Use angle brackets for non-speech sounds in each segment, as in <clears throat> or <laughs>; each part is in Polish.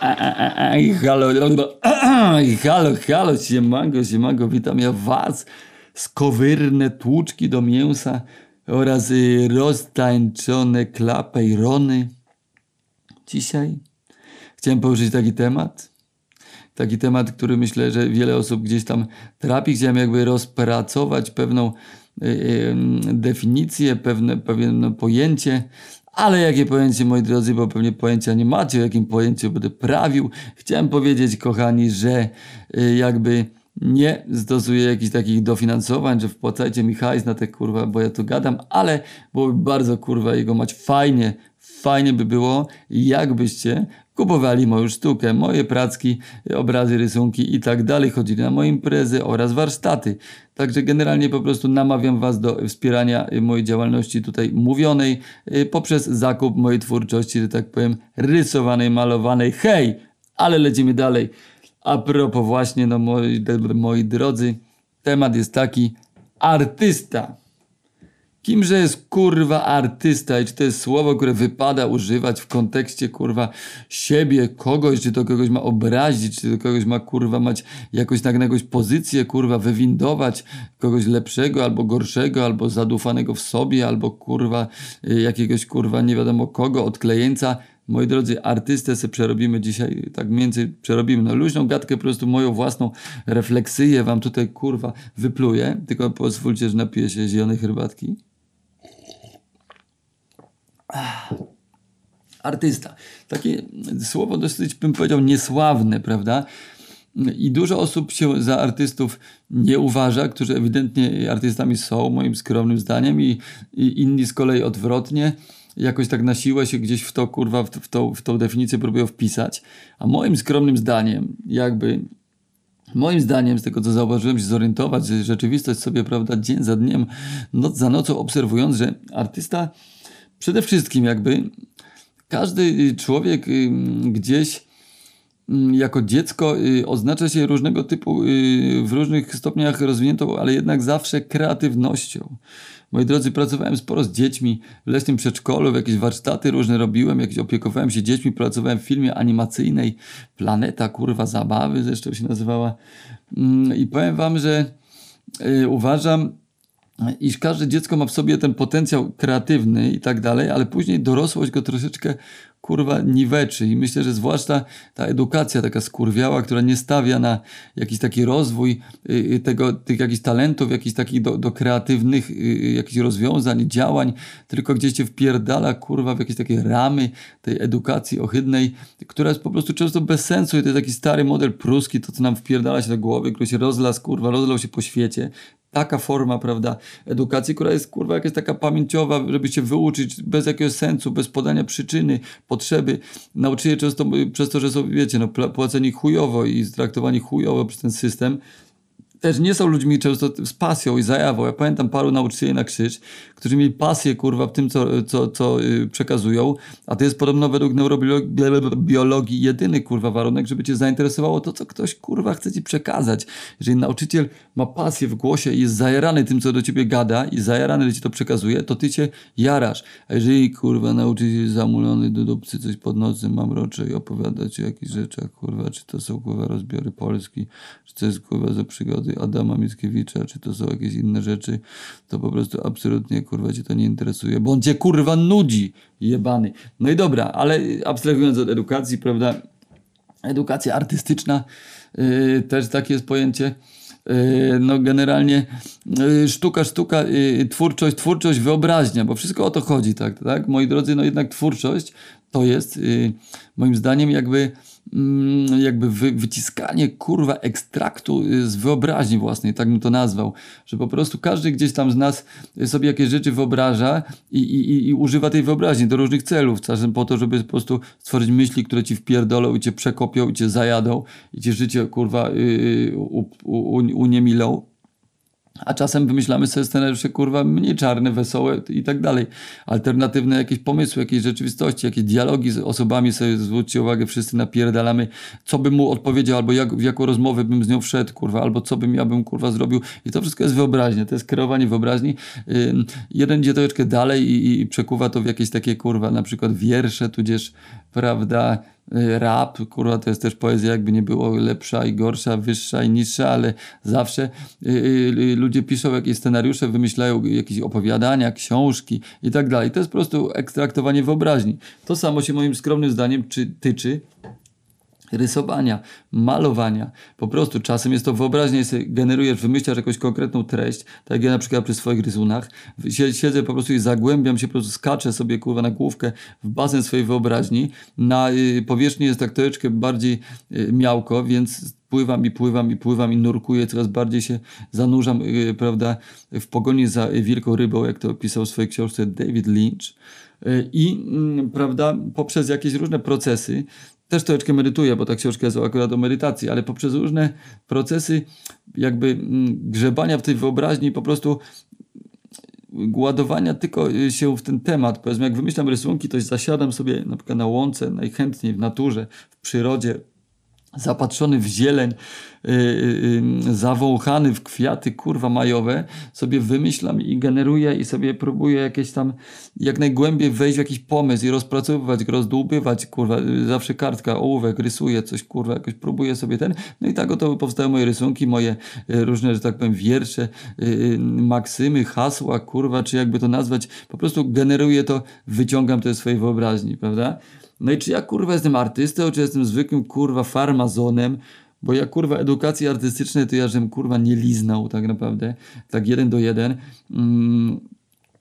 <clears throat> Halo, halo, halo, siemanko, siemanko, witam ja was. Skowyrne tłuczki do mięsa oraz y, roztańczone klapy i rony. Dzisiaj chciałem poruszyć taki temat. Taki temat, który myślę, że wiele osób gdzieś tam trapi. Chciałem jakby rozpracować pewną y, y, definicję, pewne, pewne pojęcie ale jakie pojęcie, moi drodzy, bo pewnie pojęcia nie macie, o jakim pojęciu będę prawił. Chciałem powiedzieć, kochani, że y, jakby nie stosuję jakichś takich dofinansowań, że wpłacajcie mi hajs na te kurwa, bo ja tu gadam, ale byłoby bardzo kurwa jego mać fajnie, fajnie by było, jakbyście kupowali moją sztukę, moje pracki, obrazy, rysunki i tak dalej, chodzili na moje imprezy oraz warsztaty. Także generalnie po prostu namawiam Was do wspierania mojej działalności tutaj mówionej y, poprzez zakup mojej twórczości, że tak powiem, rysowanej, malowanej. Hej! Ale lecimy dalej. A propos właśnie, no moi, moi drodzy, temat jest taki, artysta. Kimże jest kurwa artysta i czy to jest słowo, które wypada używać w kontekście kurwa siebie, kogoś, czy to kogoś ma obrazić, czy to kogoś ma kurwa mać jakoś tak na jakąś pozycję kurwa wywindować kogoś lepszego albo gorszego, albo zadufanego w sobie, albo kurwa y, jakiegoś kurwa nie wiadomo kogo, odklejeńca. Moi drodzy, artystę sobie przerobimy dzisiaj, tak więcej przerobimy. No luźną gadkę, po prostu moją własną refleksyję wam tutaj kurwa wypluję. Tylko pozwólcie, że napiję się zielonej herbatki. Artysta. Takie słowo dosyć, bym powiedział, niesławne, prawda? I dużo osób się za artystów nie uważa, którzy ewidentnie artystami są, moim skromnym zdaniem, i, i inni z kolei odwrotnie jakoś tak na siłę się gdzieś w to, kurwa, w, tą, w tą definicję próbują wpisać. A moim skromnym zdaniem, jakby Moim zdaniem, z tego co zauważyłem, się zorientować, że rzeczywistość sobie, prawda, dzień za dniem, noc za nocą obserwując, że artysta przede wszystkim jakby każdy człowiek gdzieś jako dziecko y, oznacza się różnego typu, y, w różnych stopniach rozwiniętą, ale jednak zawsze kreatywnością. Moi drodzy, pracowałem sporo z dziećmi w leśnym przedszkolu, jakieś warsztaty różne robiłem, jakieś opiekowałem się dziećmi, pracowałem w filmie animacyjnej Planeta, kurwa, zabawy zresztą się nazywała. Mm, I powiem wam, że y, uważam, iż każde dziecko ma w sobie ten potencjał kreatywny i tak dalej, ale później dorosłość go troszeczkę kurwa niweczy. I myślę, że zwłaszcza ta edukacja taka skurwiała, która nie stawia na jakiś taki rozwój y, y, tego, tych jakichś talentów, jakichś takich do, do kreatywnych y, jakichś rozwiązań, działań, tylko gdzieś cię wpierdala kurwa w jakieś takie ramy tej edukacji ohydnej, która jest po prostu często bez sensu. I to jest taki stary model pruski, to co nam wpierdala się do głowy, który się rozlas kurwa, rozlał się po świecie, taka forma, prawda, edukacji, która jest kurwa jakaś taka pamięciowa, żeby się wyuczyć bez jakiegoś sensu, bez podania przyczyny, potrzeby. Nauczyciele często przez to, że są, wiecie, no, płaceni chujowo i traktowani chujowo przez ten system, też nie są ludźmi często z pasją i zajawą. Ja pamiętam paru nauczycieli na krzyż, którzy mieli pasję, kurwa, w tym, co, co, co yy, przekazują, a to jest podobno według neurobiologii jedyny, kurwa, warunek, żeby cię zainteresowało to, co ktoś, kurwa, chce ci przekazać. Jeżeli nauczyciel ma pasję w głosie i jest zajarany tym, co do ciebie gada i zajarany, że ci to przekazuje, to ty cię jarasz. A jeżeli, kurwa, nauczyciel zamulony do dupcy coś pod nocem mamrocze i opowiada ci o jakichś rzeczach, kurwa, czy to są, kurwa, rozbiory Polski, czy to jest, kurwa, za przygody Adama Mickiewicza, czy to są jakieś inne rzeczy, to po prostu absolutnie kurwa cię to nie interesuje, bo on cię kurwa nudzi, jebany. No i dobra, ale abstrahując od edukacji, prawda, edukacja artystyczna, yy, też takie jest pojęcie, yy, no generalnie yy, sztuka, sztuka, yy, twórczość, twórczość, wyobraźnia, bo wszystko o to chodzi, tak, tak? Moi drodzy, no jednak twórczość to jest moim zdaniem jakby jakby wy, wyciskanie kurwa ekstraktu y, z wyobraźni własnej, tak bym to nazwał, że po prostu każdy gdzieś tam z nas sobie jakieś rzeczy wyobraża i, i, i używa tej wyobraźni do różnych celów, czasem po to, żeby po prostu stworzyć myśli, które ci wpierdolą i cię przekopią i cię zajadą i cię życie kurwa yy, u, u, uniemilą a czasem wymyślamy sobie scenariusze, kurwa, mniej czarne, wesołe i tak dalej. Alternatywne jakieś pomysły, jakieś rzeczywistości, jakieś dialogi z osobami sobie, zwróćcie uwagę, wszyscy napierdalamy, co bym mu odpowiedział, albo jak, w jaką rozmowę bym z nią wszedł, kurwa, albo co bym ja bym, kurwa, zrobił. I to wszystko jest wyobraźnia, to jest kierowanie wyobraźni. Yy, jeden idzie troszeczkę dalej i, i przekuwa to w jakieś takie, kurwa, na przykład wiersze, tudzież, prawda, rap, kurwa, to jest też poezja, jakby nie było lepsza i gorsza, wyższa i niższa, ale zawsze y, y, ludzie piszą jakieś scenariusze, wymyślają jakieś opowiadania, książki i tak dalej. To jest po prostu ekstraktowanie wyobraźni. To samo się moim skromnym zdaniem czy, tyczy rysowania, malowania. Po prostu czasem jest to wyobraźnia, sobie generujesz, wymyślasz jakąś konkretną treść, tak jak ja na przykład przy swoich rysunkach, siedzę po prostu i zagłębiam się, po prostu skaczę sobie kurwa na główkę w basen swojej wyobraźni. Na y, powierzchni jest tak troszeczkę bardziej y, miałko, więc pływam i pływam i pływam i nurkuję, coraz bardziej się zanurzam, y, prawda, w pogoni za wielką rybą, jak to opisał w swojej książce David Lynch. I, mm, prawda, poprzez jakieś różne procesy też troszeczkę medytuję, bo ta książka jest akurat o medytacji, ale poprzez różne procesy jakby mm, grzebania w tej wyobraźni po prostu ładowania tylko się w ten temat. Powiedzmy, jak wymyślam rysunki, to zasiadam sobie na przykład na łące, najchętniej w naturze, w przyrodzie, zapatrzony w zieleń, yy, yy, zawąchany w kwiaty, kurwa, majowe, sobie wymyślam i generuję i sobie próbuję jakieś tam jak najgłębiej wejść w jakiś pomysł i rozpracowywać go, rozdłubywać, kurwa, zawsze kartka, ołówek, rysuję coś, kurwa, jakoś próbuję sobie ten, no i tak oto powstają moje rysunki, moje różne, że tak powiem, wiersze, maksymy, hasła, kurwa, czy jakby to nazwać, po prostu generuję to, wyciągam to ze swojej wyobraźni, prawda? No i czy ja kurwa jestem artystą, czy jestem zwykłym kurwa farmazonem, bo ja kurwa edukacji artystycznej to ja żem kurwa nie liznał tak naprawdę, tak jeden do jeden. Mm.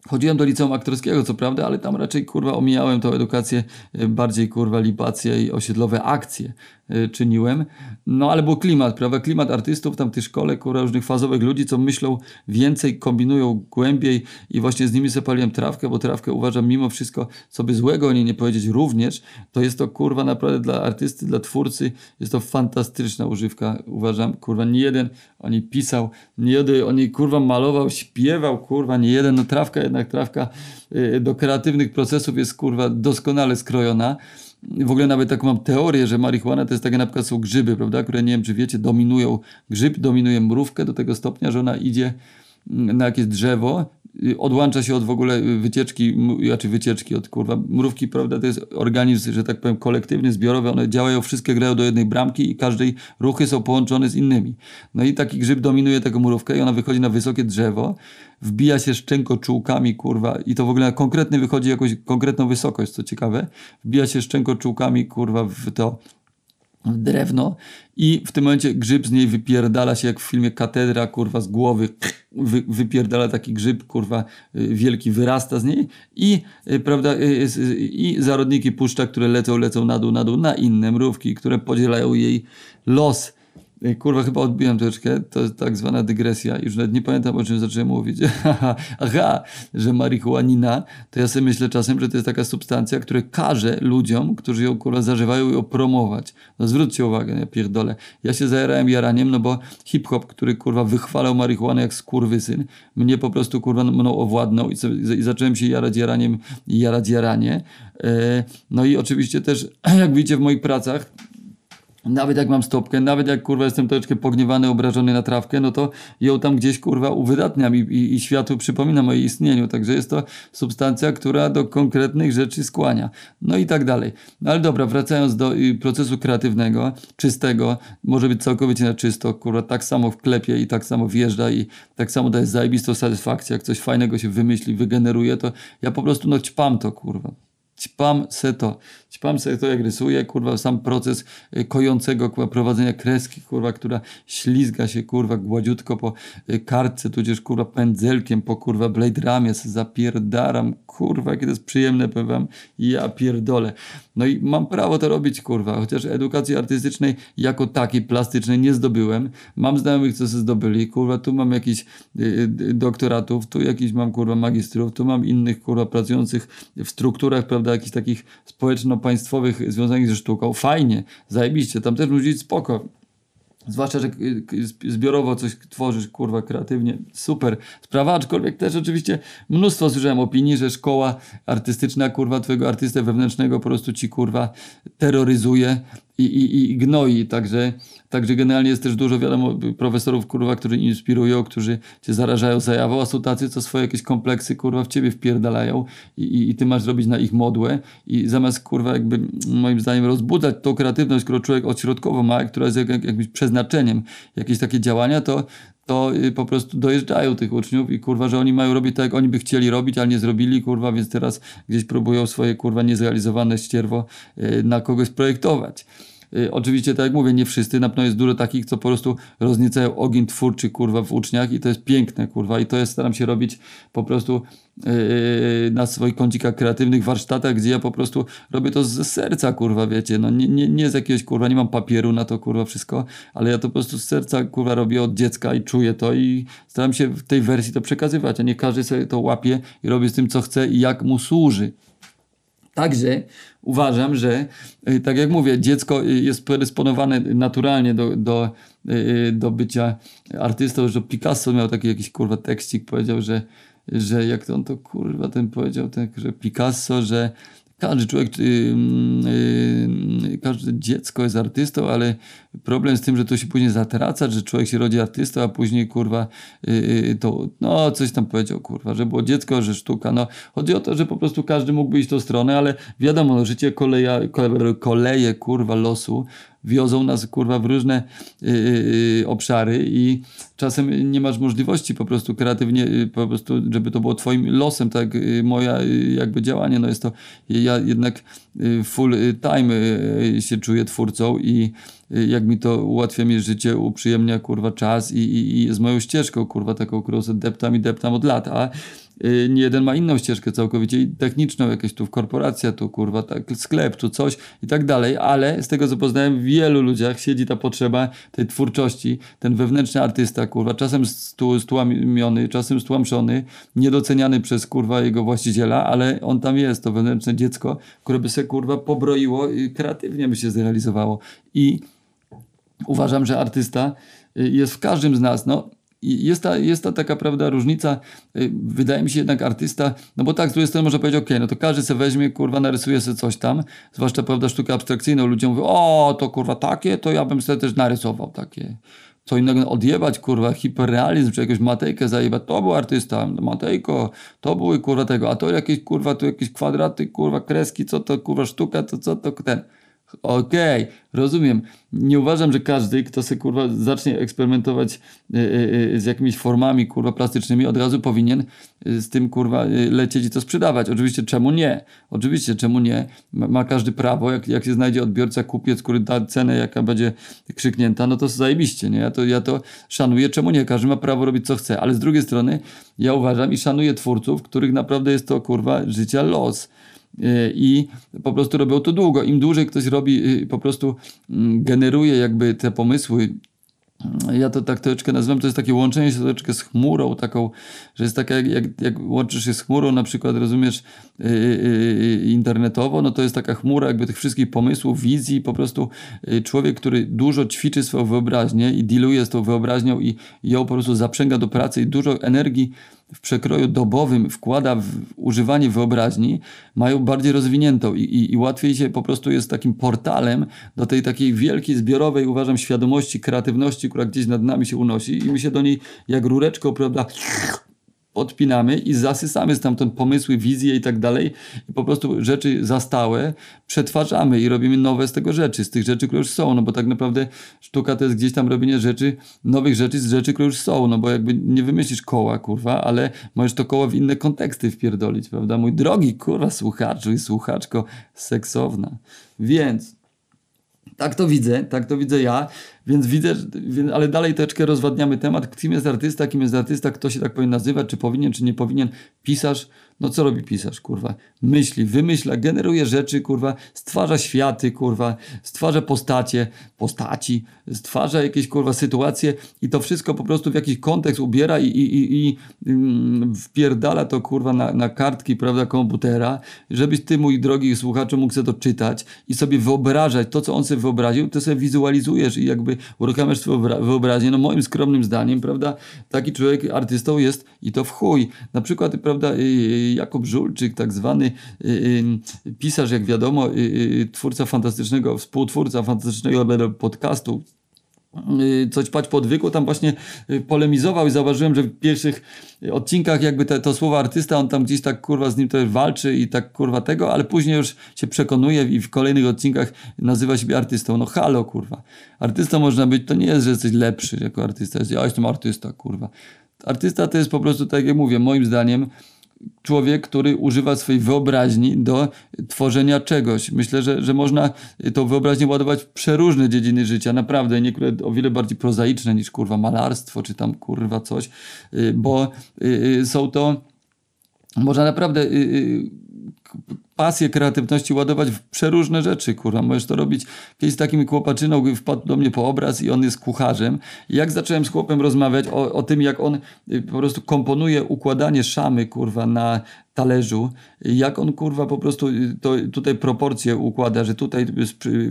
Chodziłem do liceum aktorskiego, co prawda, ale tam raczej kurwa omijałem tą edukację, e, bardziej kurwa libacje i osiedlowe akcje. Y, czyniłem. No ale był klimat, prawda? Klimat artystów tam tej szkole, kurwa, różnych fazowych ludzi, co myślą więcej, kombinują głębiej i właśnie z nimi zapaliłem trawkę, bo trawkę uważam mimo wszystko, co by złego o niej nie powiedzieć również, to jest to kurwa naprawdę dla artysty, dla twórcy, jest to fantastyczna używka, uważam, kurwa, nie jeden o niej pisał, nie jeden o niej kurwa malował, śpiewał, kurwa, nie jeden, no trawka jednak, trawka y, do kreatywnych procesów jest kurwa doskonale skrojona, w ogóle nawet taką mam teorię, że marihuana to jest takie na przykład są grzyby, prawda, które nie wiem czy wiecie, dominują, grzyb dominuje mrówkę do tego stopnia, że ona idzie na jakieś drzewo odłącza się od w ogóle wycieczki, znaczy wycieczki od kurwa, mrówki, prawda, to jest organizm, że tak powiem, kolektywny, zbiorowy, one działają, wszystkie grają do jednej bramki i każdej ruchy są połączone z innymi. No i taki grzyb dominuje taką mrówkę i ona wychodzi na wysokie drzewo, wbija się szczękoczułkami, kurwa, i to w ogóle konkretnie wychodzi jakąś konkretną wysokość, co ciekawe, wbija się szczękoczułkami, kurwa, w to drewno i w tym momencie grzyb z niej wypierdala się jak w filmie Katedra, kurwa, z głowy wy, wypierdala taki grzyb, kurwa, y, wielki, wyrasta z niej i, y, prawda, y, i zarodniki puszcza, które lecą, lecą na dół, na dół, na inne mrówki, które podzielają jej los Kurwa, chyba odbiłem troszeczkę, to jest tak zwana dygresja. Już nawet nie pamiętam, o czym zacząłem mówić. <laughs> Aha, że marihuanina, to ja sobie myślę czasem, że to jest taka substancja, która każe ludziom, którzy ją kurwa zażywają, ją promować. No zwróćcie uwagę, ja pierdolę. Ja się zajarałem jaraniem, no bo hip-hop, który kurwa wychwalał marihuanę jak skurwysyn, mnie po prostu kurwa mną owładnął i, i zacząłem się jarać jaraniem i jarać jaranie. E, no i oczywiście też, <clears throat> jak widzicie w moich pracach, nawet jak mam stopkę, nawet jak kurwa jestem troszeczkę pogniewany, obrażony na trawkę, no to ją tam gdzieś kurwa uwydatniam i, i, i światu przypominam o jej istnieniu. Także jest to substancja, która do konkretnych rzeczy skłania. No i tak dalej. No ale dobra, wracając do procesu kreatywnego, czystego, może być całkowicie na czysto, kurwa, tak samo wklepie i tak samo wjeżdża i tak samo daje zajebistą satysfakcję, jak coś fajnego się wymyśli, wygeneruje, to ja po prostu no ćpam to, kurwa. Ćpam se to. Ćpam se to, jak rysuję, kurwa, sam proces y, kojącego, kurwa, prowadzenia kreski, kurwa, która ślizga się, kurwa, gładziutko po y, kartce, tudzież, kurwa, pędzelkiem po, kurwa, blade ramie zapierdaram, kurwa, jakie to jest przyjemne, powiem wam, ja pierdolę. No i mam prawo to robić, kurwa, chociaż edukacji artystycznej jako takiej plastycznej nie zdobyłem. Mam znajomych, co się zdobyli, kurwa, tu mam jakiś y, doktoratów, tu jakiś mam, kurwa, magistrów, tu mam innych, kurwa, pracujących w strukturach, prawda, jakichś takich społeczno-państwowych związanych ze sztuką. Fajnie, zajebiście, tam też ludzi spoko. Zwłaszcza, że y, y, zbiorowo coś tworzysz, kurwa, kreatywnie. Super sprawa, aczkolwiek też oczywiście mnóstwo słyszałem opinii, że szkoła artystyczna, kurwa, twojego artystę wewnętrznego po prostu ci, kurwa, terroryzuje i, i, i gnoi, także, także generalnie jest też dużo, wiadomo, profesorów, kurwa, którzy inspirują, którzy cię zarażają zajawą, a są tacy, co swoje jakieś kompleksy, kurwa, w ciebie wpierdalają i, i, i ty masz robić na ich modłę. I zamiast, kurwa, jakby moim zdaniem rozbudzać tą kreatywność, którą człowiek odśrodkowo ma, która jest jak, jak, jakimś przeznaczeniem, jakieś takie działania, to to y, po prostu dojeżdżają tych uczniów i kurwa, że oni mają robić tak, jak oni by chcieli robić, ale nie zrobili, kurwa, więc teraz gdzieś próbują swoje kurwa niezrealizowane ścierwo y, na kogoś projektować. Y, oczywiście, tak jak mówię, nie wszyscy, na pewno jest dużo takich, co po prostu rozniecają ogień twórczy, kurwa, w uczniach i to jest piękne, kurwa, i to jest, staram się robić po prostu yy, na swoich kącikach kreatywnych warsztatach, gdzie ja po prostu robię to z serca, kurwa, wiecie, no nie, nie, nie z jakiegoś, kurwa, nie mam papieru na to, kurwa, wszystko, ale ja to po prostu z serca, kurwa, robię od dziecka i czuję to i staram się w tej wersji to przekazywać, a nie każdy sobie to łapie i robi z tym, co chce i jak mu służy. Także uważam, że y, tak jak mówię, dziecko y, jest predysponowane naturalnie do, do, y, do bycia artystą, że Picasso miał taki jakiś kurwa tekstik, powiedział, że, że jak to on to kurwa ten powiedział, ten, że Picasso, że każdy człowiek, yy, yy, każde dziecko jest artystą, ale problem z tym, że to się później zatraca, że człowiek się rodzi artystą, a później kurwa yy, to, no coś tam powiedział kurwa, że było dziecko, że sztuka, no chodzi o to, że po prostu każdy mógłby iść tą stronę, ale wiadomo, no, życie koleja, koleje kurwa losu wiozą nas kurwa w różne yy, obszary i czasem nie masz możliwości po prostu kreatywnie, yy, po prostu, żeby to było twoim losem, tak yy, moja y, jakby działanie, no jest to, ja jednak full time się czuję twórcą i jak mi to ułatwia mi życie, uprzyjemnia kurwa czas i, i, i jest moją ścieżką kurwa taką, którą deptam i deptam od lat, a nie jeden ma inną ścieżkę całkowicie techniczną, jakieś tu korporacja, tu kurwa tak, sklep, tu coś i tak dalej, ale z tego co poznałem w wielu ludziach siedzi ta potrzeba tej twórczości, ten wewnętrzny artysta, kurwa, czasem stłamiony, czasem stłamszony, niedoceniany przez kurwa jego właściciela, ale on tam jest, to wewnętrzne dziecko, które by się kurwa pobroiło i kreatywnie by się zrealizowało. I uważam, że artysta y, jest w każdym z nas, no jest ta, jest ta taka, prawda, różnica. Y, wydaje mi się jednak artysta, no bo tak, z drugiej strony może powiedzieć, ok, no to każdy se weźmie, kurwa, narysuje sobie coś tam, zwłaszcza, prawda, sztuka abstrakcyjną, ludzie mówią, o, to kurwa takie, to ja bym sobie też narysował takie. Co innego odjebać, kurwa, hiperrealizm, czy jakąś Matejkę zajebać, to był artysta, Matejko, to były, kurwa, tego, a to jakieś, kurwa, tu jakieś kwadraty, kurwa, kreski, co to, kurwa, sztuka, to co to, ten. Okej, okay, rozumiem. Nie uważam, że każdy, kto sobie kurwa zacznie eksperymentować y, y, z jakimiś formami kurwa plastycznymi, od razu powinien z tym kurwa lecieć i to sprzedawać. Oczywiście czemu nie? Oczywiście czemu nie? Ma, ma, każdy prawo, jak, jak się znajdzie odbiorca, kupiec, który da cenę, jaka będzie krzyknięta, no to zajebiście, nie? Ja to, ja to szanuję, czemu nie? Każdy ma prawo robić co chce, ale z drugiej strony ja uważam i szanuję twórców, których naprawdę jest to kurwa życia los i po prostu robią to długo. Im dłużej ktoś robi, y, po prostu mm, generuje jakby te pomysły ja to tak troszeczkę nazywam, to jest takie łączenie się troszeczkę z chmurą, taką, że jest taka, jak, jak, jak łączysz się z chmurą, na przykład rozumiesz yy, yy, internetowo, no to jest taka chmura jakby tych wszystkich pomysłów, wizji, po prostu yy, człowiek, który dużo ćwiczy swoją wyobraźnię i dealuje z tą wyobraźnią i ją po prostu zaprzęga do pracy i dużo energii w przekroju dobowym wkłada w używanie wyobraźni, mają bardziej rozwiniętą i, i, i, łatwiej się po prostu jest takim portalem do tej takiej wielkiej, zbiorowej, uważam, świadomości, kreatywności, która gdzieś nad nami się unosi i my się do niej jak rureczką, prawda, odpinamy i zasysamy stamtąd pomysły, wizje i tak dalej. I po prostu rzeczy zastałe przetwarzamy i robimy nowe z tego rzeczy, z tych rzeczy, które już są. No bo tak naprawdę sztuka to jest gdzieś tam robienie rzeczy, nowych rzeczy z rzeczy, które już są. No bo jakby nie wymyślisz koła, kurwa, ale możesz to koło w inne konteksty wpierdolić, prawda? Mój drogi, kurwa, słuchaczu i słuchaczko seksowna. Więc tak to widzę, tak to widzę ja, więc widzę, ale dalej troszeczkę rozwadniamy temat, kim jest artysta, kim jest artysta, kto się tak powinien nazywać, czy powinien, czy nie powinien. Pisarz, no co robi pisarz, kurwa? Myśli, wymyśla, generuje rzeczy, kurwa, stwarza światy, kurwa, stwarza postacie, postaci, stwarza jakieś, kurwa, sytuacje i to wszystko po prostu w jakiś kontekst ubiera i, i, i, i mm, wpierdala to, kurwa, na, na kartki, prawda, komputera, żebyś ty, mój drogi słuchaczu, mógł sobie to czytać i sobie wyobrażać to, co on sobie wyobraził, to sobie wizualizujesz i jakby uruchamiasz swoją wyobraźnię. No moim skromnym zdaniem, prawda, taki człowiek artystą jest i to w chuj. Na przykład, prawda, Jakub Żulczyk, tak zwany pisarz, jak wiadomo, twórca fantastycznego, współtwórca fantastycznego podcastu, Y, coś pać podwyku, tam właśnie y, polemizował i zauważyłem, że w pierwszych odcinkach jakby te, to słowo artysta, on tam gdzieś tak kurwa z nim też walczy i tak kurwa tego, ale później już się przekonuje i w kolejnych odcinkach nazywa siebie artystą. No halo kurwa. Artystą można być, to nie jest, że jesteś lepszy jako artysta. Ja jestem artysta kurwa. Artysta to jest po prostu, tak jak mówię, moim zdaniem człowiek, który używa swojej wyobraźni do tworzenia czegoś. Myślę, że, że można tą wyobraźnię ładować w przeróżne dziedziny życia, naprawdę, niektóre o wiele bardziej prozaiczne niż kurwa malarstwo, czy tam kurwa coś, y, bo y, y, są to, można naprawdę pasję kreatywności ładować w przeróżne rzeczy, kurwa. Możesz to robić. Kiedyś z takim chłopaczyną wpadł do mnie po obraz i on jest kucharzem. I jak zacząłem z chłopem rozmawiać o, o tym, jak on po prostu komponuje układanie szamy, kurwa, na talerzu, jak on kurwa po prostu y, to, tutaj proporcje układa, że tutaj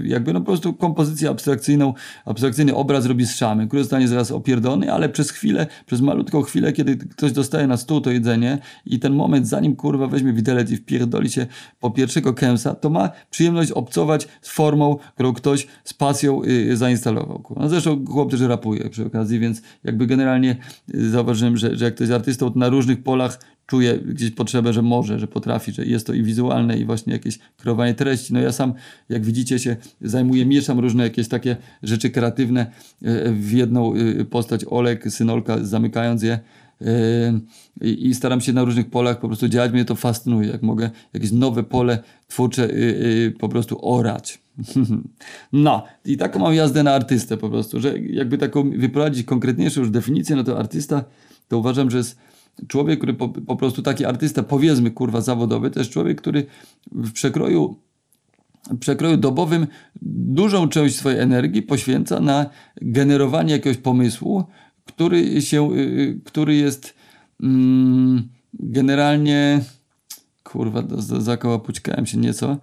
jakby no po prostu kompozycję abstrakcyjną, abstrakcyjny obraz robi z szamy, który zostanie zaraz opierdolony, ale przez chwilę, przez malutką chwilę, kiedy ktoś dostaje na stół to jedzenie i ten moment, zanim kurwa weźmie widelec i wpierdoli się po pierwszego kęsa, to ma przyjemność obcować z formą, którą ktoś z pasją y, zainstalował. Kurwa. No zresztą chłop też rapuje przy okazji, więc jakby generalnie y, zauważyłem, że, że jak ktoś jest artystą, to na różnych polach czuje gdzieś potrzebę, że może, że potrafi, że jest to i wizualne, i właśnie jakieś kreowanie treści. No ja sam, jak widzicie, się zajmuję, mieszam różne jakieś takie rzeczy kreatywne w jedną postać Olek, synolka, zamykając je i staram się na różnych polach po prostu działać. Mnie to fascynuje, jak mogę jakieś nowe pole twórcze po prostu orać. <laughs> No, i taką mam jazdę na artystę po prostu, że jakby taką wyprowadzić konkretniejszą już definicję, no to artysta to uważam, że jest człowiek, który po, po prostu taki artysta, powiedzmy kurwa zawodowy, to jest człowiek, który w przekroju przekroju dobowym dużą część swojej energii poświęca na generowanie jakiegoś pomysłu, który się, y, y, który jest mm, generalnie kurwa, zakołapućkałem się nieco,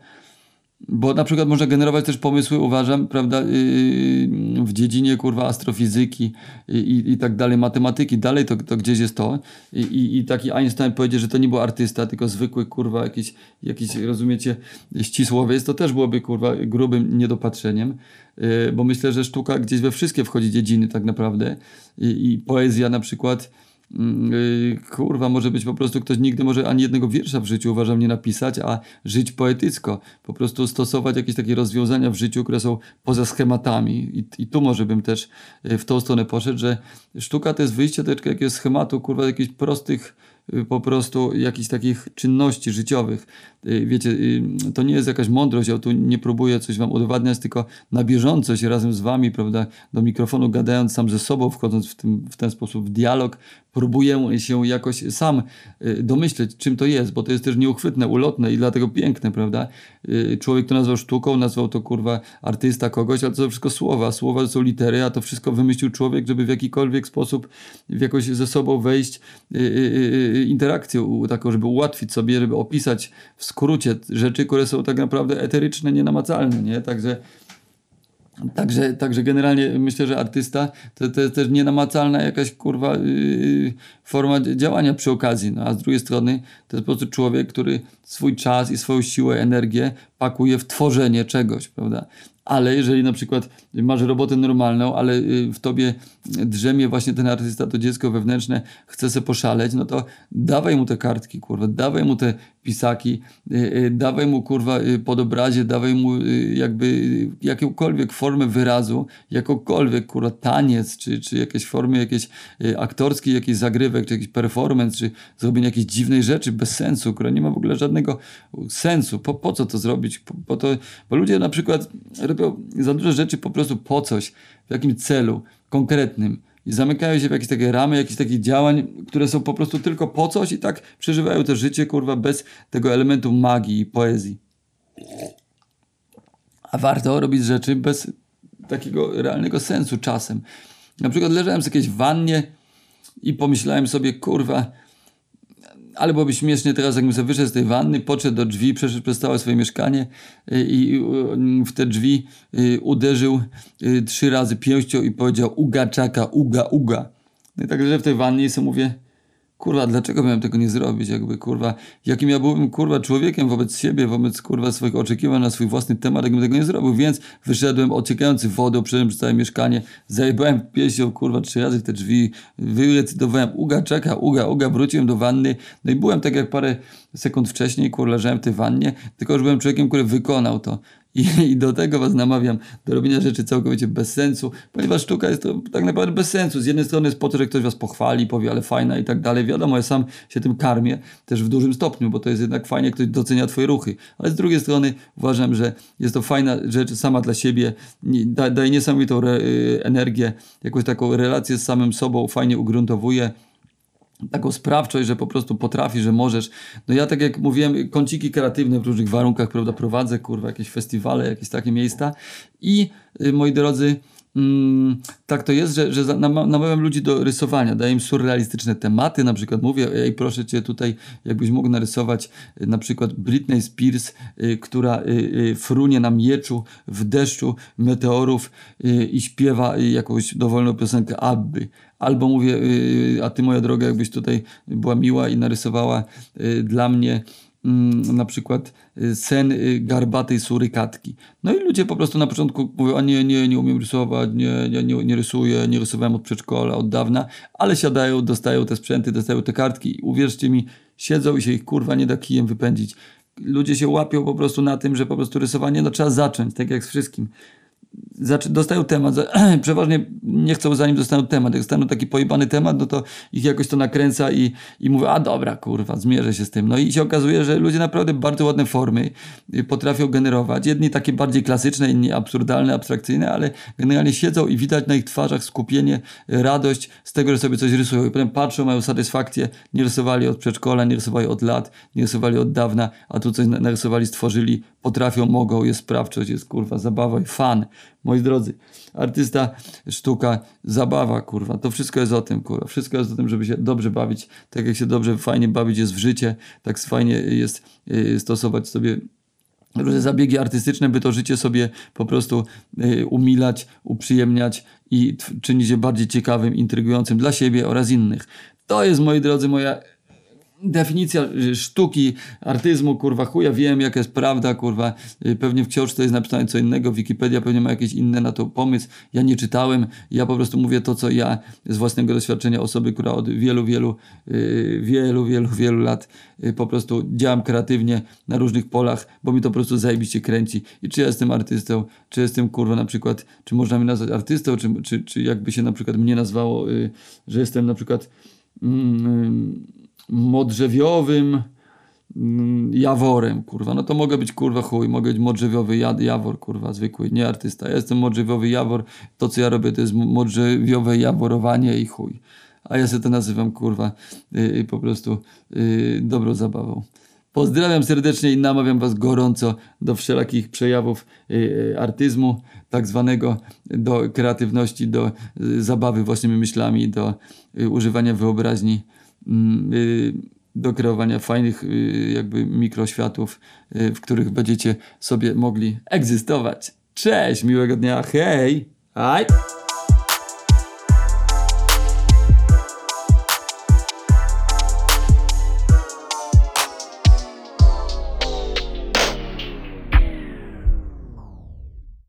bo na przykład można generować też pomysły, uważam, prawda, yy, w dziedzinie kurwa astrofizyki i, i, i tak dalej, matematyki, dalej to, to gdzieś jest to. I, i, taki Einstein powiedział, że to nie był artysta, tylko zwykły kurwa jakiś, jakiś rozumiecie, ścisłowiec, to też byłoby kurwa grubym niedopatrzeniem, yy, bo myślę, że sztuka gdzieś we wszystkie wchodzi dziedziny tak naprawdę. I, poezja na przykład kurwa, może być po prostu ktoś nigdy może ani jednego wiersza w życiu uważam nie napisać, a żyć poetycko. Po prostu stosować jakieś takie rozwiązania w życiu, które są poza schematami. I, i tu może bym też y, w tą stronę poszedł, że sztuka to jest wyjście do jakiegoś schematu, kurwa, jakichś prostych Y, po prostu jakichś takich czynności życiowych. Y, wiecie, y, to nie jest jakaś mądrość, ja tu nie próbuję coś wam udowadniać, tylko na bieżąco się razem z wami, prawda, do mikrofonu gadając sam ze sobą, wchodząc w, tym, w ten sposób w dialog, próbuję się jakoś sam domyśleć, czym to jest, bo to jest też nieuchwytne, ulotne i dlatego piękne, prawda. Człowiek to nazwał sztuką, nazwał to kurwa artysta kogoś, ale to są wszystko słowa. Słowa to są litery, a to wszystko wymyślił człowiek, żeby w jakikolwiek sposób w jakoś ze sobą wejść interakcję taką, żeby ułatwić sobie, żeby opisać w skrócie rzeczy, które są tak naprawdę eteryczne, nienamacalne, nie? Także Także, także generalnie myślę, że artysta to, to jest też nienamacalna jakaś kurwa yy, forma działania przy okazji. No, a z drugiej strony to jest po prostu człowiek, który swój czas i swoją siłę, energię pakuje w tworzenie czegoś, prawda? Ale jeżeli na przykład masz robotę normalną, ale y, w tobie drzemie właśnie ten artysta, to dziecko wewnętrzne chce se poszaleć, no to dawaj mu te kartki, kurwa, dawaj mu te pisaki, y, y, dawaj mu kurwa pod obrazie, dawaj mu jakby jakąkolwiek formę wyrazu, jakąkolwiek kurwa taniec, czy, czy jakieś formy jakieś aktorskie, jakiś zagrywek, czy jakiś performance, czy zrobienie jakiejś dziwnej rzeczy bez sensu, która nie ma w ogóle żadnego sensu. Po, po co to zrobić? Po, po to, bo ludzie na przykład robią za dużo rzeczy po prostu po coś, w jakim celu konkretnym. I zamykają się w jakieś takie ramy, jakieś takich działań, które są po prostu tylko po coś i tak przeżywają to życie, kurwa, bez tego elementu magii i poezji. A warto robić rzeczy bez takiego realnego sensu czasem. Na przykład leżałem w jakiejś wannie i pomyślałem sobie, kurwa, ale byłoby śmiesznie teraz, jakbym sobie wyszedł z tej wanny, podszedł do drzwi, przeszedł przez całe swoje mieszkanie y, i w te drzwi uderzył trzy razy pięścią i powiedział uga czaka, uga, uga. No i także w tej wannie sobie mówię, kurwa, dlaczego miałem tego nie zrobić, jakby, kurwa, jakim ja byłem, kurwa, człowiekiem wobec siebie, wobec, kurwa, swoich oczekiwań na swój własny temat, jakbym tego nie zrobił, więc wyszedłem ociekający wodą, przeszedłem przez całe mieszkanie, zajebałem pieścią, kurwa, trzy razy w te drzwi, wyrecydowałem uga, czeka, uga, uga, wróciłem do wanny, no i byłem tak jak parę sekund wcześniej, kurwa, leżałem w tej wannie, tylko już byłem człowiekiem, który wykonał to. I, I, do tego was namawiam, do robienia rzeczy całkowicie bez sensu, ponieważ sztuka jest to tak naprawdę bez sensu. Z jednej strony jest po to, że ktoś was pochwali, powie, ale fajna i tak dalej. Wiadomo, ja sam się tym karmię, też w dużym stopniu, bo to jest jednak fajnie, ktoś docenia twoje ruchy. Ale z drugiej strony uważam, że jest to fajna rzecz sama dla siebie, da, daje niesamowitą re, y, energię, jakąś taką relację z samym sobą, fajnie ugruntowuje taką sprawczość, że po prostu potrafi, że możesz. No ja tak jak mówiłem, kąciki kreatywne w różnych warunkach, prawda, prowadzę, kurwa, jakieś festiwale, jakieś takie miejsca i y, moi drodzy, Mm, tak to jest, że, że namawiam ludzi do rysowania, daję im surrealistyczne tematy, na przykład mówię, ej proszę cię tutaj, jakbyś mógł narysować y, na przykład Britney Spears, y, która y, y, frunie na mieczu w deszczu meteorów y, i śpiewa jakąś dowolną piosenkę Abby. Albo mówię, y, a ty moja droga, jakbyś tutaj była miła i narysowała dla mnie Mm, na przykład y, sen y, garbatej surykatki. No i ludzie po prostu na początku mówią, a nie, nie, nie umiem rysować, nie, nie, nie, nie rysuję, nie rysowałem od przedszkola, od dawna, ale siadają, dostają te sprzęty, dostają te kartki uwierzcie mi, siedzą i się ich kurwa nie da kijem wypędzić. Ludzie się łapią po prostu na tym, że po prostu rysowanie no, trzeba zacząć, tak jak z wszystkim dostają temat, <clears throat> przeważnie nie chcą zanim dostaną temat, jak dostaną taki pojebany temat, no to ich jakoś to nakręca i, i mówią, a dobra kurwa, zmierzę się z tym. No i się okazuje, że ludzie naprawdę bardzo ładne formy y, potrafią generować. Jedni takie bardziej klasyczne, inni absurdalne, abstrakcyjne, ale generalnie siedzą i widać na ich twarzach skupienie, radość z tego, że sobie coś rysują i potem patrzą, mają satysfakcję, nie rysowali od przedszkola, nie rysowali od lat, nie rysowali od dawna, a tu coś narysowali, stworzyli, potrafią, mogą, jest sprawczość, jest kurwa, zabawa i fan. Moi drodzy, artysta, sztuka, zabawa, kurwa. To wszystko jest o tym, kurwa. Wszystko jest o tym, żeby się dobrze bawić. Tak jak się dobrze, fajnie bawić jest w życie, tak fajnie jest y, stosować sobie różne zabiegi artystyczne, by to życie sobie po prostu y, umilać, uprzyjemniać i czynić je bardziej ciekawym, intrygującym dla siebie oraz innych. To jest, moi drodzy, moja definicja y, sztuki, artyzmu, kurwa, chuja wiem, jaka jest prawda, kurwa, y, pewnie w książce jest napisane co innego, Wikipedia pewnie ma jakieś inne na to pomysł, ja nie czytałem, ja po prostu mówię to, co ja z własnego doświadczenia osoby, która od wielu, wielu, y, wielu, wielu, wielu lat po prostu działam kreatywnie na różnych polach, bo mi to po prostu zajebiście kręci. I czy ja jestem artystą, czy jestem, kurwa, na przykład, czy można mnie nazwać artystą, czy, czy, czy jakby się na przykład mnie nazwało, że jestem na przykład mm, modrzewiowym mm, jaworem, kurwa. No to mogę być, kurwa, chuj, mogę być modrzewiowy jawor, kurwa, zwykły, nie artysta. Ja jestem modrzewiowy jawor, to co ja robię to jest modrzewiowe jaworowanie i chuj. A ja sobie to nazywam, kurwa, yy, po prostu yy, dobrą zabawą. Pozdrawiam serdecznie i namawiam Was gorąco do wszelakich przejawów yy, artyzmu, tak zwanego, do kreatywności, do y, zabawy własnymi myślami, do używania wyobraźni do kreowania fajnych y, jakby mikroświatów, y, w których będziecie sobie mogli egzystować. Cześć, miłego dnia, hej! Aj!